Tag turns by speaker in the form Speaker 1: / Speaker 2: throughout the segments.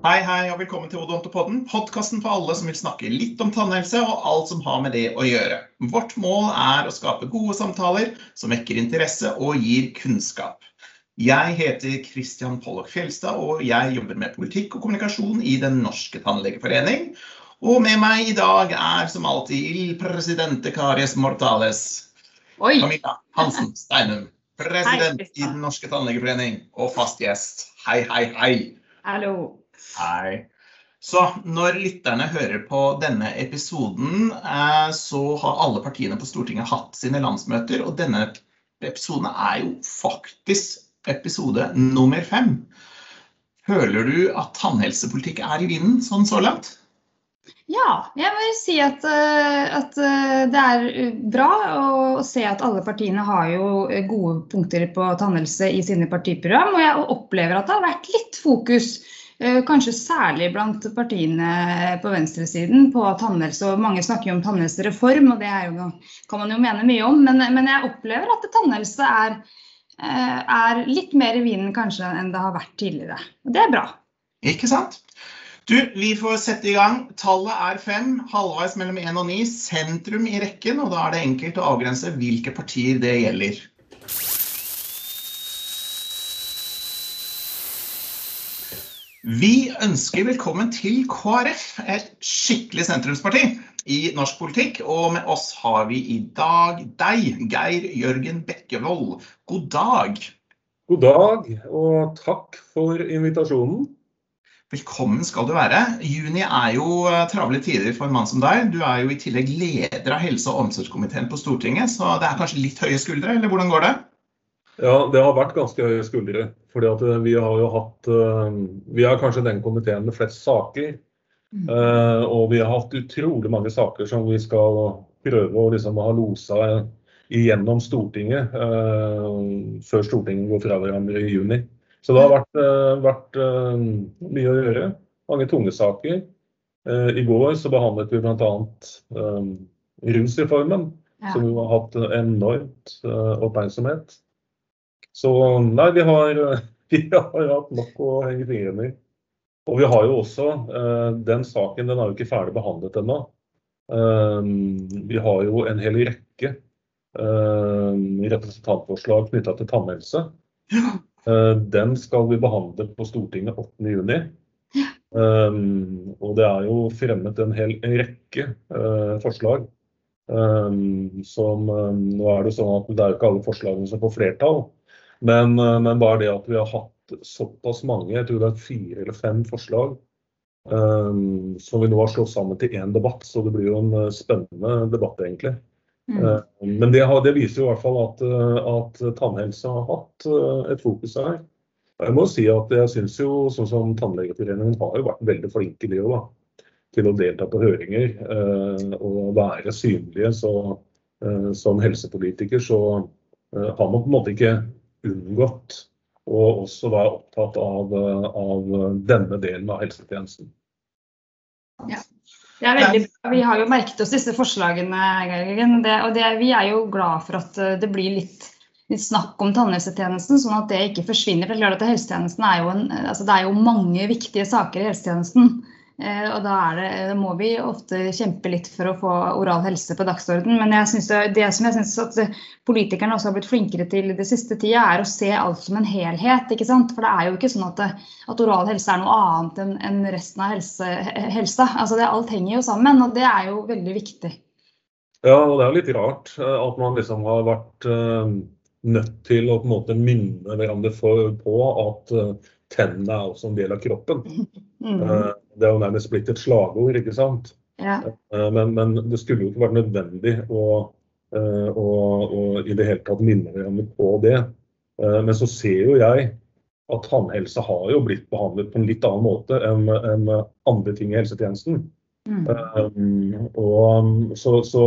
Speaker 1: Hei, hei, og velkommen til Odontopodden, podkasten for alle som vil snakke litt om tannhelse og alt som har med det å gjøre. Vårt mål er å skape gode samtaler som vekker interesse og gir kunnskap. Jeg heter Christian Pollock Fjelstad, og jeg jobber med politikk og kommunikasjon i Den norske tannlegeforening. Og med meg i dag er som alltid Il Presidente Caries Mortales.
Speaker 2: Oi!
Speaker 1: Camilla Hansen Steinum, president i Den norske tannlegeforening og fast gjest. Hei, hei, hei.
Speaker 2: Hallo.
Speaker 1: Hei. Så når lytterne hører på denne episoden, eh, så har alle partiene på Stortinget hatt sine landsmøter, og denne episoden er jo faktisk episode nummer fem. Føler du at tannhelsepolitikk er i vinden sånn så langt?
Speaker 2: Ja, jeg vil si at, eh, at, eh, det er bra å se at alle partiene har jo gode punkter på tannhelse i sine partiprogram. Og jeg opplever at det har vært litt fokus Eh, kanskje særlig blant partiene på venstresiden på tannhelse. og Mange snakker jo om tannhelsereform, og det jo, kan man jo mene mye om. Men, men jeg opplever at tannhelse er, eh, er, litt mer i vinden kanskje enn det har vært tidligere. Og det er bra.
Speaker 1: Ikke sant? Du, Vi får sette i gang. Tallet er fem, halvveis mellom én og ni. Sentrum i rekken, og da er det enkelt å avgrense hvilke partier det gjelder. Vi ønsker velkommen til KrF, et skikkelig sentrumsparti i norsk politikk. Og med oss har vi i dag deg, Geir Jørgen Bekkevold. God dag.
Speaker 3: God dag, og takk for invitasjonen.
Speaker 1: Velkommen skal du være. Juni er jo eh, travle tider for en mann som deg. Du er jo i tillegg leder av helse- og omsorgskomiteen på Stortinget, så det er kanskje litt høye skuldre, eller hvordan går det?
Speaker 3: Ja, det har vært ganske høye skuldre. fordi at eh, vi har jo hatt eh, Vi er kanskje den komiteen med flest saker. Mm. Eh, og vi har hatt utrolig mange saker som vi skal prøve å liksom ha losa igjennom Stortinget før Stortinget går fra hverandre i juni. Så det har vært, vært mye å gjøre. Mange tunge saker. I går så behandlet vi bl.a. Rusreformen, ja. som har hatt enormt oppmerksomhet. Så nei, vi har, vi har hatt nok å henge fingrene i. Og vi har jo også uh, Den saken den er jo ikke ferdig behandlet ennå. Uh, vi har jo en hel rekke uh, representantforslag knytta til tannhelse. den skal vi behandle på Stortinget 8.6. Um, og det er jo fremmet en hel rekke forslag. Um, som Nå er det sånn at det er jo ikke alle forslagene som får flertall. Men, eh, men, bare det at vi har hatt såpass mange, jeg tror det er fire eller fem forslag, um, som vi nå har slått sammen til én debatt. Så det blir jo en spennende debatt, egentlig. Mm. Uh, men det, har, det, viser jo i hvert fall at, at tannhelse har hatt uh, et fokus her. Jeg må si at jeg syns jo, sånn som Tannlegeforeningen har jo vært veldig flinke det òg, til å delta på høringer uh, og være synlige. Så som helsepolitiker så har man på en måte ikke unngått Og også være opptatt av, av denne delen av helsetjenesten.
Speaker 2: Ja. Det er veldig bra. Vi har jo merket oss disse forslagene. Det, og det, vi er jo glad for at det blir litt, litt snakk om tannhelsetjenesten, sånn at det ikke forsvinner. For det er jo en, altså det er jo mange viktige saker i helsetjenesten. Eh, og da, det, da, må vi ofte kjempe litt for å få oral helse på dagsorden. Men jeg synes det, det som jeg syns at politikerne også har blitt flinkere til det siste tida, er å se alt som en helhet. ikke sant? For det er jo ikke sånn at, at oral helse er noe annet enn en resten av helse, helsa. Altså det, alt henger jo sammen, og det er jo veldig viktig.
Speaker 3: Ja, og det er jo litt rart eh, at man liksom har vært uh, nødt til å på en måte minne hverandre for, på at tennene er også en del av kroppen. Mm. Det er jo nærmest blitt et slagord, ikke sant. Ja. Eh, men, men, det skulle jo ikke vært nødvendig å, eh, å, å i det hele tatt minne hverandre på det. Eh, men så ser jo jeg at tannhelse har jo blitt behandlet på en litt annen måte enn, enn andre ting i helsetjenesten. Mm. Um, og så, så,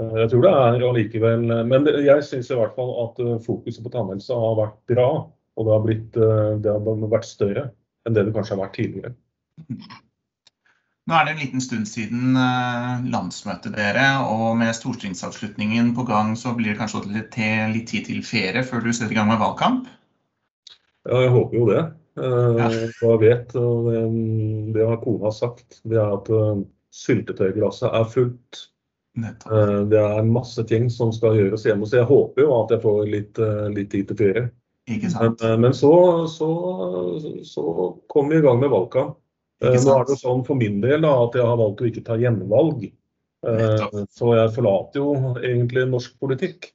Speaker 3: jeg tror det er allikevel Men jeg syns i hvert fall at fokuset på tannhelse har vært bra. Og det har, blitt, det har vært større enn det det kanskje har vært tidligere.
Speaker 1: Nå er det en liten stund siden eh, landsmøtet dere, og med stortingsavslutningen på gang, så blir det kanskje litt, litt tid til ferie før du setter i gang med valgkamp?
Speaker 3: Ja, jeg håper jo det. Uh, jeg vet, og det, det har kona sagt, det er at uh, syltetøyglasset er fullt. Nettopp. det er masse ting som skal gjøres hjemme, så jeg håper jo at jeg får litt, litt tid til ferie. Men, men, så, så, så kom vi i gang med valgkamp. Nå er det sånn for min del da, at jeg har valgt å ikke ta gjenvalg. Så jeg forlater jo egentlig norsk politikk.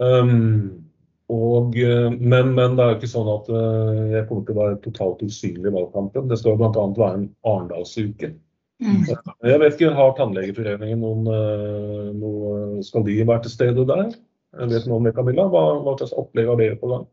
Speaker 3: Um, og, eh, men, men, det er jo ikke sånn at jeg kommer til å være totalt usynlig i valgkampen. Det skal bl.a. være en Arendalsuke. Mm. Jeg vet ikke, Har Tannlegeforeningen noen, noe Skal de være til stede der? Jeg vet noe om det, Camilla. Hva, hva slags opplegg har dere på gang?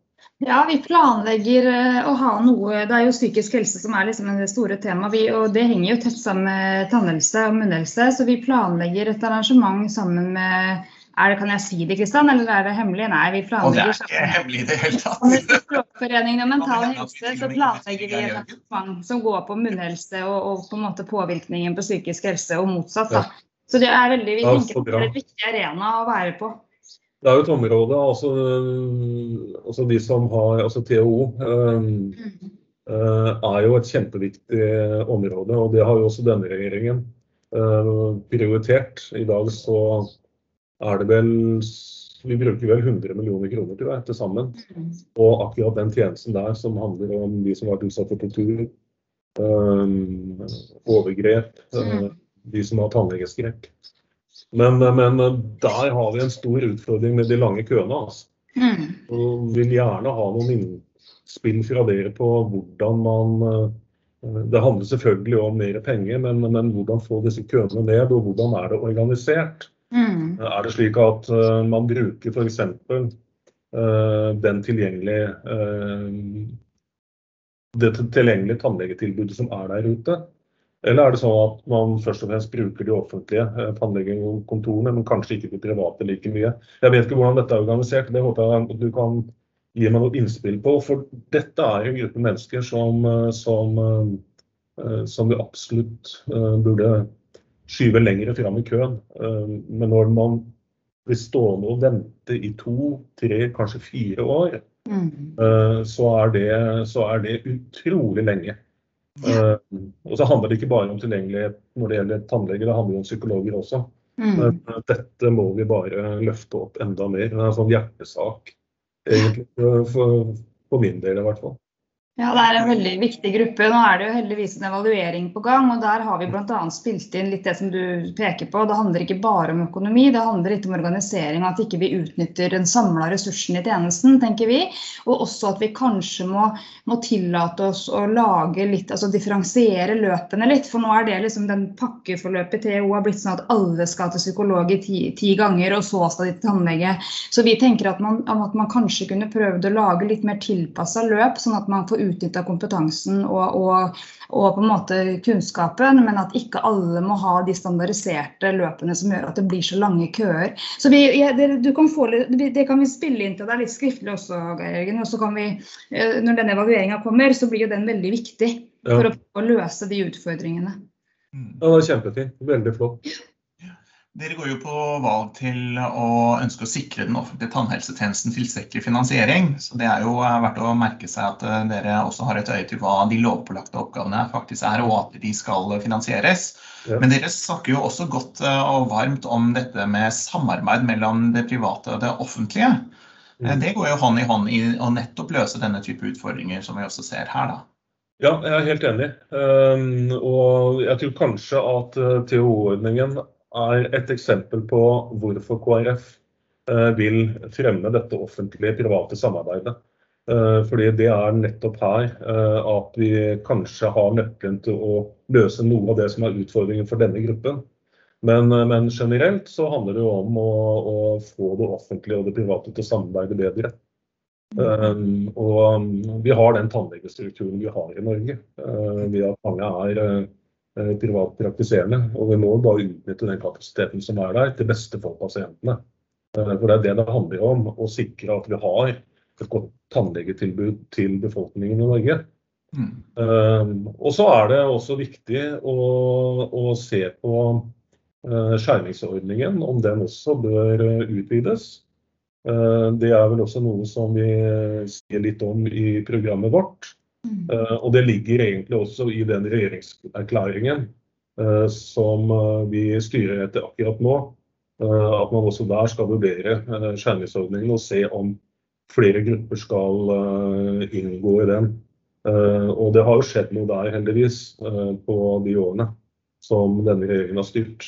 Speaker 2: Ja, vi planlegger å ha noe Det er jo psykisk helse som er liksom det store temaet. Vi, og det henger jo tett sammen med tannhelse og munnhelse. Så vi planlegger et arrangement sammen med er det, kan jeg si det, Kristian, eller er det hemmelig? Nei, vi planlegger
Speaker 1: Og det er ikke hemmelig i det hele tatt.
Speaker 2: Språkforeningen og Mental Helse så planlegger vi et arrangement som går på munnhelse og, og, på en måte påvirkningen på psykisk helse og motsatt. Da. Så det er veldig, vi tenker det er en viktig arena å være på.
Speaker 3: Det er jo et område, altså, altså de som har altså THO um, mm. uh, er jo et kjempeviktig område, og det har jo også denne regjeringen uh, prioritert. I dag så er det vel Vi bruker vel 100 millioner kroner til det til sammen. Mm. Og akkurat den tjenesten der som handler om de som har vært utsatt for tortur, um, overgrep, uh, de som har tannlegeskrekk. Men, men, der har vi en stor utfordring med de lange køene. Altså. Mm. Og vil gjerne ha noen innspill fra dere på hvordan man uh, Det handler selvfølgelig om mer penger, men, men hvordan få disse køene ned, og hvordan er det organisert? Mm. Er det slik at uh, man bruker f.eks. Uh, den tilgjengelige uh, det tilgjengelige tannlegetilbudet som er der ute? Eller er det sånn at man først og fremst bruker de offentlige uh, tannlegekontorene, men kanskje ikke de private like mye? Jeg vet ikke hvordan dette er organisert, det håper jeg du kan gi meg noe innspill på. For dette er en gruppe mennesker som, som, som vi absolutt burde skyve lenger fram i køen. Eh, men når man blir stående og vente i to, tre, kanskje fire år, mm. Eh, så, er det, så, er det, utrolig lenge. Ja. Eh, og så handler det ikke bare om tilgjengelighet når det gjelder tannleger, det handler om psykologer også. Mm. Men dette må vi bare løfte opp enda mer. Det er en sånn hjertesak, egentlig, for, for min del i hvert fall.
Speaker 2: Ja, Det er en veldig viktig gruppe. Nå er det jo heldigvis en evaluering på gang. og Der har vi bl.a. spilt inn litt det som du peker på. Det handler ikke bare om økonomi, det handler litt om organisering. At ikke vi utnytter den samla ressursen i tjenesten, tenker vi. Og også at vi kanskje må, må, tillate oss å lage litt, altså differensiere løpene litt. For nå er det liksom den pakkeforløpet TO har blitt sånn at alle skal til psykolog i ti, ti ganger, og så skal de til tannlege. Så vi tenker at man, at man kanskje kunne prøvd å lage litt mer tilpassa løp, sånn at man får utnytta kompetansen og, og, og, på en måte kunnskapen, men at ikke alle må ha de standardiserte løpene som gjør at det blir så lange køer. Så vi, ja, det, kan få, det, kan vi spille inn til deg litt skriftlig også, Geir Jørgen. Og så kan vi, eh, når denne evalueringa kommer, så blir jo den veldig viktig for ja. å, å løse de utfordringene.
Speaker 3: Ja, det er kjempefint. Veldig flott.
Speaker 1: Dere går jo på valg til å ønske å sikre den offentlige tannhelsetjenesten tilstrekkelig finansiering. Så det er jo eh, verdt å merke seg at eh, dere også har et øye til hva de lovpålagte oppgavene faktisk er, og at de skal finansieres. Ja. Men dere snakker jo også godt eh, og varmt om dette med samarbeid mellom det private og det offentlige. Mm. Det går jo hånd i hånd i å nettopp løse denne type utfordringer som vi også ser her, da.
Speaker 3: Ja, jeg er helt enig. Um, og jeg tror kanskje at THO-ordningen er et eksempel på hvorfor KrF eh, vil fremme dette offentlige private samarbeidet. Eh, fordi det er nettopp her eh, at vi kanskje har nøkkelen til å løse noe av det som er utfordringen for denne gruppen. Men, men generelt så handler det jo om å, å, få det offentlige og det private til å samarbeide bedre. Um, og vi har den tannlegestrukturen vi har i Norge. Uh, vi at mange er Eh, privatpraktiserende. Og vi må bare utnytte den kapasiteten som er der, til beste for pasientene. Eh, for det er det det handler om, å sikre at vi har et godt tannlegetilbud til befolkningen i Norge. Mm. Um, og så er det også viktig å, å se på uh, skjermingsordningen, om den også bør utvides. Uh, det er vel også noe som vi sier litt om i programmet vårt.
Speaker 2: Mm.
Speaker 3: Eh, Og det ligger egentlig også i den regjeringserklæringen eh, som eh, vi styrer etter akkurat nå. At man også der skal vurdere skjermingsordningen og se om flere grupper skal inngå i den. Og det har jo skjedd noe der, heldigvis, på de årene som denne regjeringen har styrt.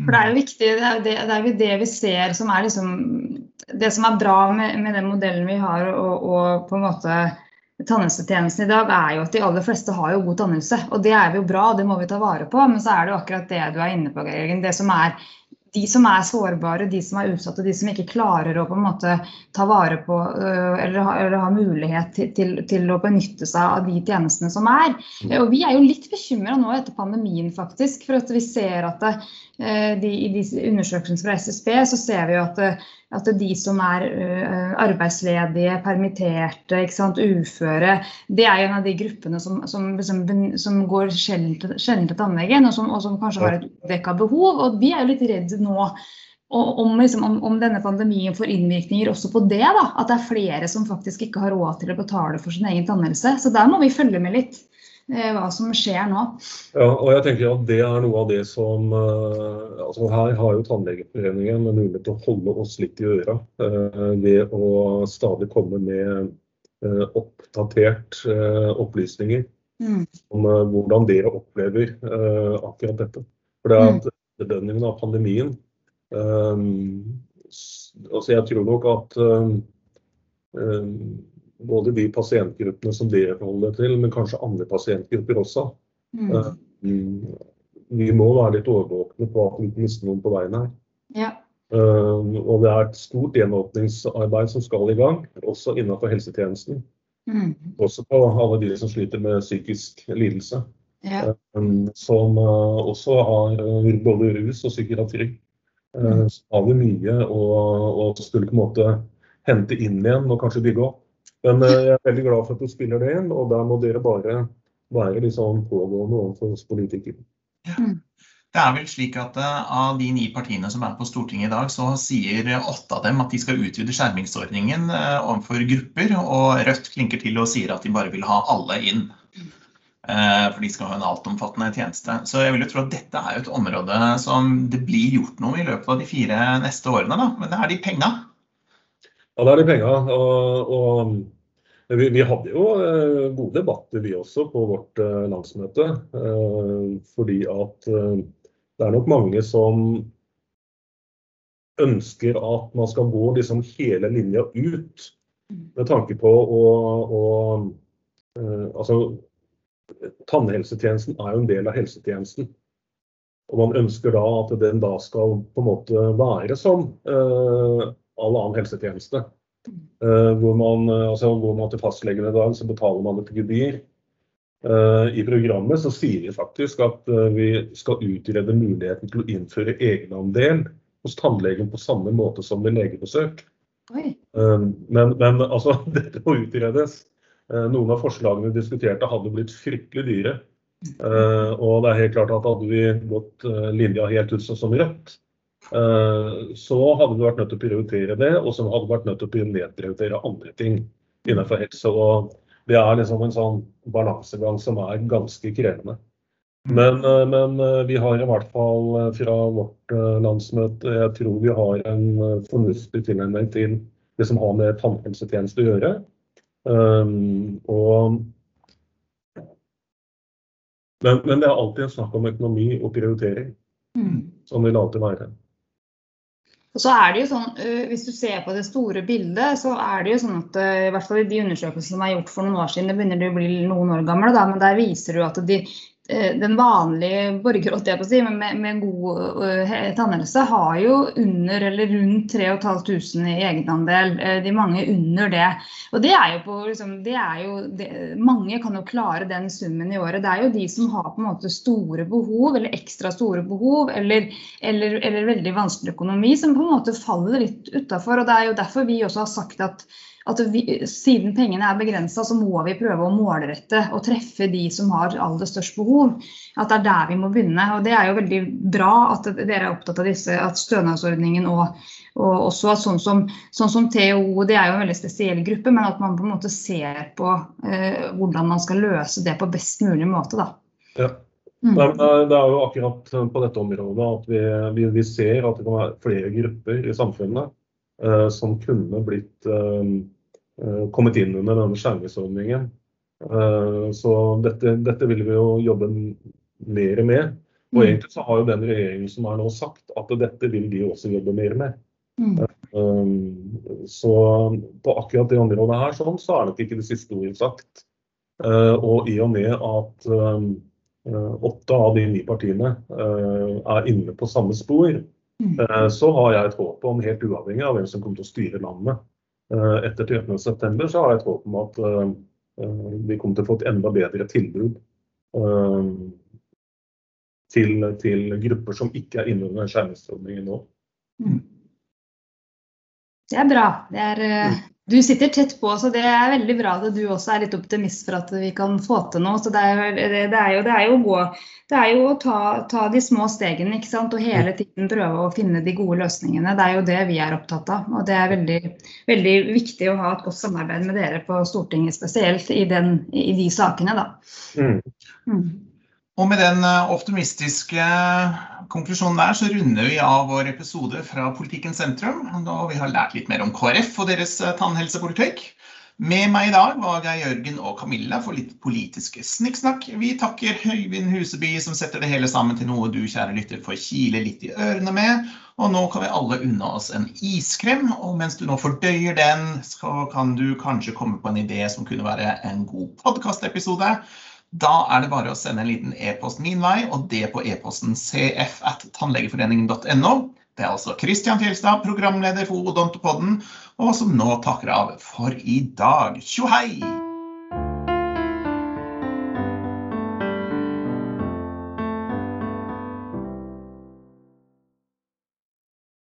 Speaker 2: For det er jo viktig, det er jo det, det, er jo det vi ser som er liksom Det som er bra med, med den modellen vi har og, og på en måte tannhelsetjenesten i dag, er jo at de aller fleste har jo god tannhelse. Og det er jo bra, det må vi ta vare på. Men så er det jo akkurat det du er inne på, Geir Jørgen. Det som er de som er sårbare, de som er utsatte, de som ikke klarer å på en måte ta vare på øh, eller, ha, eller ha mulighet til, til, til, å benytte seg av de tjenestene som er. Og Vi er jo litt bekymra nå etter pandemien, faktisk. For at vi ser at det, øh, de, i disse undersøkelsene fra SSB så ser vi jo at, at de som er øh, arbeidsledige, permitterte, sant, uføre, det er en av de gruppene som, som, som, som går sjelden til tannlegen, og og som kanskje har et dekka behov. Og vi er jo litt redde nå om, liksom, om, om, denne pandemien får innvirkninger også på det. Da, at det er flere som faktisk ikke har råd til å betale for sin egen tannhelse. Så der må vi følge med litt eh, hva som skjer nå.
Speaker 3: Ja, og jeg tenker at Det er noe av det som eh, altså Her har jo Tannlegeforeningen mulighet til å holde oss litt i øra eh, ved å stadig komme med uh, oppdatert opplysninger
Speaker 2: Mm.
Speaker 3: om hvordan dere opplever akkurat dette. For det er at bedømningen av pandemien um, altså Jeg tror nok at um, um, både de pasientgruppene som dere forholder til, men kanskje andre pasientgrupper også,
Speaker 2: Mm.
Speaker 3: vi må være litt overvåkne på at vi ikke mister noen på veien her.
Speaker 2: Ja.
Speaker 3: Og det er et stort gjenåpningsarbeid som skal i gang, også innenfor helsetjenesten.
Speaker 2: Mm.
Speaker 3: Også på alle de som sliter med psykisk lidelse.
Speaker 2: Ja.
Speaker 3: Um, som uh, også har uh, både rus og psykiatri.
Speaker 2: Mm.
Speaker 3: så har vi mye å, å skulle på en måte hente inn igjen og kanskje bygge opp. Men uh, jeg er veldig glad for at du spiller det inn, og der må dere bare være sånn pågående overfor oss politikere.
Speaker 1: Det er vel slik at Av de ni partiene som er på Stortinget i dag, så sier åtte av dem at de skal utvide skjermingsordningen overfor grupper. Og Rødt klinker til og sier at de bare vil ha alle inn. Uh, for de skal ha en altomfattende tjeneste. Så jeg vil jo tro at dette er et område som det blir gjort noe i løpet av de fire neste årene. Da. Men det er de penga.
Speaker 3: Ja, det er de penga. Og, og vi, vi, hadde jo eh, gode debatter vi også på vårt eh, landsmøte. Eh, fordi at det er nok mange som ønsker at man skal gå liksom hele linja ut. Med tanke på å, å Altså, tannhelsetjenesten er jo en del av helsetjenesten. Og man ønsker da at den da skal på en måte være som all annen helsetjeneste. Uh, hvor man, uh, altså Går man til fastlegen i dag, så betaler man et gebyr. Uh, I programmet så sier vi faktisk at vi skal utrede muligheten til å innføre egenandel hos tannlegen på samme måte som ved legebesøk. Men, men, altså, dette må utredes. Noen av forslagene vi diskuterte hadde blitt fryktelig dyre. Og det er helt klart at hadde vi gått linja helt ut som Rødt, så hadde vi vært nødt til å prioritere det, og så hadde vi vært nødt til å nedprioritere andre ting innenfor helse. og Det er liksom en sånn balansegang som er ganske krevende. Men, men, vi har i hvert fall fra vårt landsmøte jeg tror vi har en fornuftig tilnærming til det som har med tannhelsetjeneste å gjøre. Um, og, men, men, det er alltid en snakk om økonomi og prioritering.
Speaker 2: Mm.
Speaker 3: Sånn vil det alltid være.
Speaker 2: Og så er det jo sånn, Hvis du ser på det store bildet, så er det jo sånn at i hvert fall i de undersøkelsene som er gjort for noen år siden, det begynner å bli noen år gamle, da, men der viser du at de, den vanlige borger si, med, med, god uh, tannhelse har jo under eller rundt 3500 i egenandel. Uh, de mange under det. Og det er jo på, liksom, det er jo, det, Mange kan jo klare den summen i året. Det er jo de som har på en måte store behov, eller ekstra store behov, eller, eller, eller veldig vanskelig økonomi, som på en måte faller litt utafor. Og det er jo derfor vi også har sagt at at vi, siden pengene er begrensa, så må vi prøve å målrette og treffe de som har aller størst behov. At det er der vi må begynne. Og det er jo veldig bra at dere er opptatt av disse, at stønadsordningen og, og også at sånn som, sånn som TO, det er jo en veldig spesiell gruppe, men at man på en måte ser på eh, hvordan man skal løse det på best mulig måte. da.
Speaker 3: Ja. Mm. Nei, det er jo akkurat på dette området at vi, vi, vi, ser at det kan være flere grupper i samfunnet eh, som kunne blitt uh, kommet inn under denne skjermingsordningen. Uh, så dette, dette, vil vi jo jobbe mer med. Og mm. egentlig så har jo den regjeringen som er nå sagt at dette vil de også jobbe mer med. Mm. så på akkurat det området her sånn, så er nok ikke det siste ordet sagt. og i og med at Eh, åtte av de ni partiene eh, er inne på samme spor, mm. eh, så har jeg et håp om, helt uavhengig av hvem som kommer til å styre landet etter 13.9, så har jeg et håp om at vi kommer til å få et enda bedre tilbud til, til grupper som ikke er inne under skjermingsordningen nå. Mm.
Speaker 2: Det er bra. Det er, mm. Du sitter tett på, så det er veldig bra at du også er litt optimist for at vi kan få til noe. Så det er, det er jo, det er jo, gå, det er jo å ta, ta, de små stegene ikke sant? og hele tiden prøve å finne de gode løsningene. Det er jo det vi er opptatt av. Og det er veldig, veldig viktig å ha et godt samarbeid med dere på Stortinget spesielt i, den, i de sakene. da. Mm.
Speaker 1: Og med den eh, optimistiske konklusjonen der, så runder vi av vår episode fra Politikken sentrum. Da vi har lært litt mer om KrF og deres eh, tannhelsepolitikk. Med meg i dag var Geir Jørgen og Camilla for litt politiske snikksnakk. Vi takker Høyvind Huseby som setter det hele sammen til noe du, kjære lytter, får kile litt i ørene med. Og nå kan vi alle unne oss en iskrem, og mens du nå fordøyer den, så kan du kanskje komme på en idé som kunne være en god podkastepisode. Da er det bare å sende en liten e-post min vei, og det på e-posten cf.tannlegeforeningen.no. Det er altså Kristian Fjelstad, programleder for Odontopodden, og som nå takker av for i dag. Tjo hei!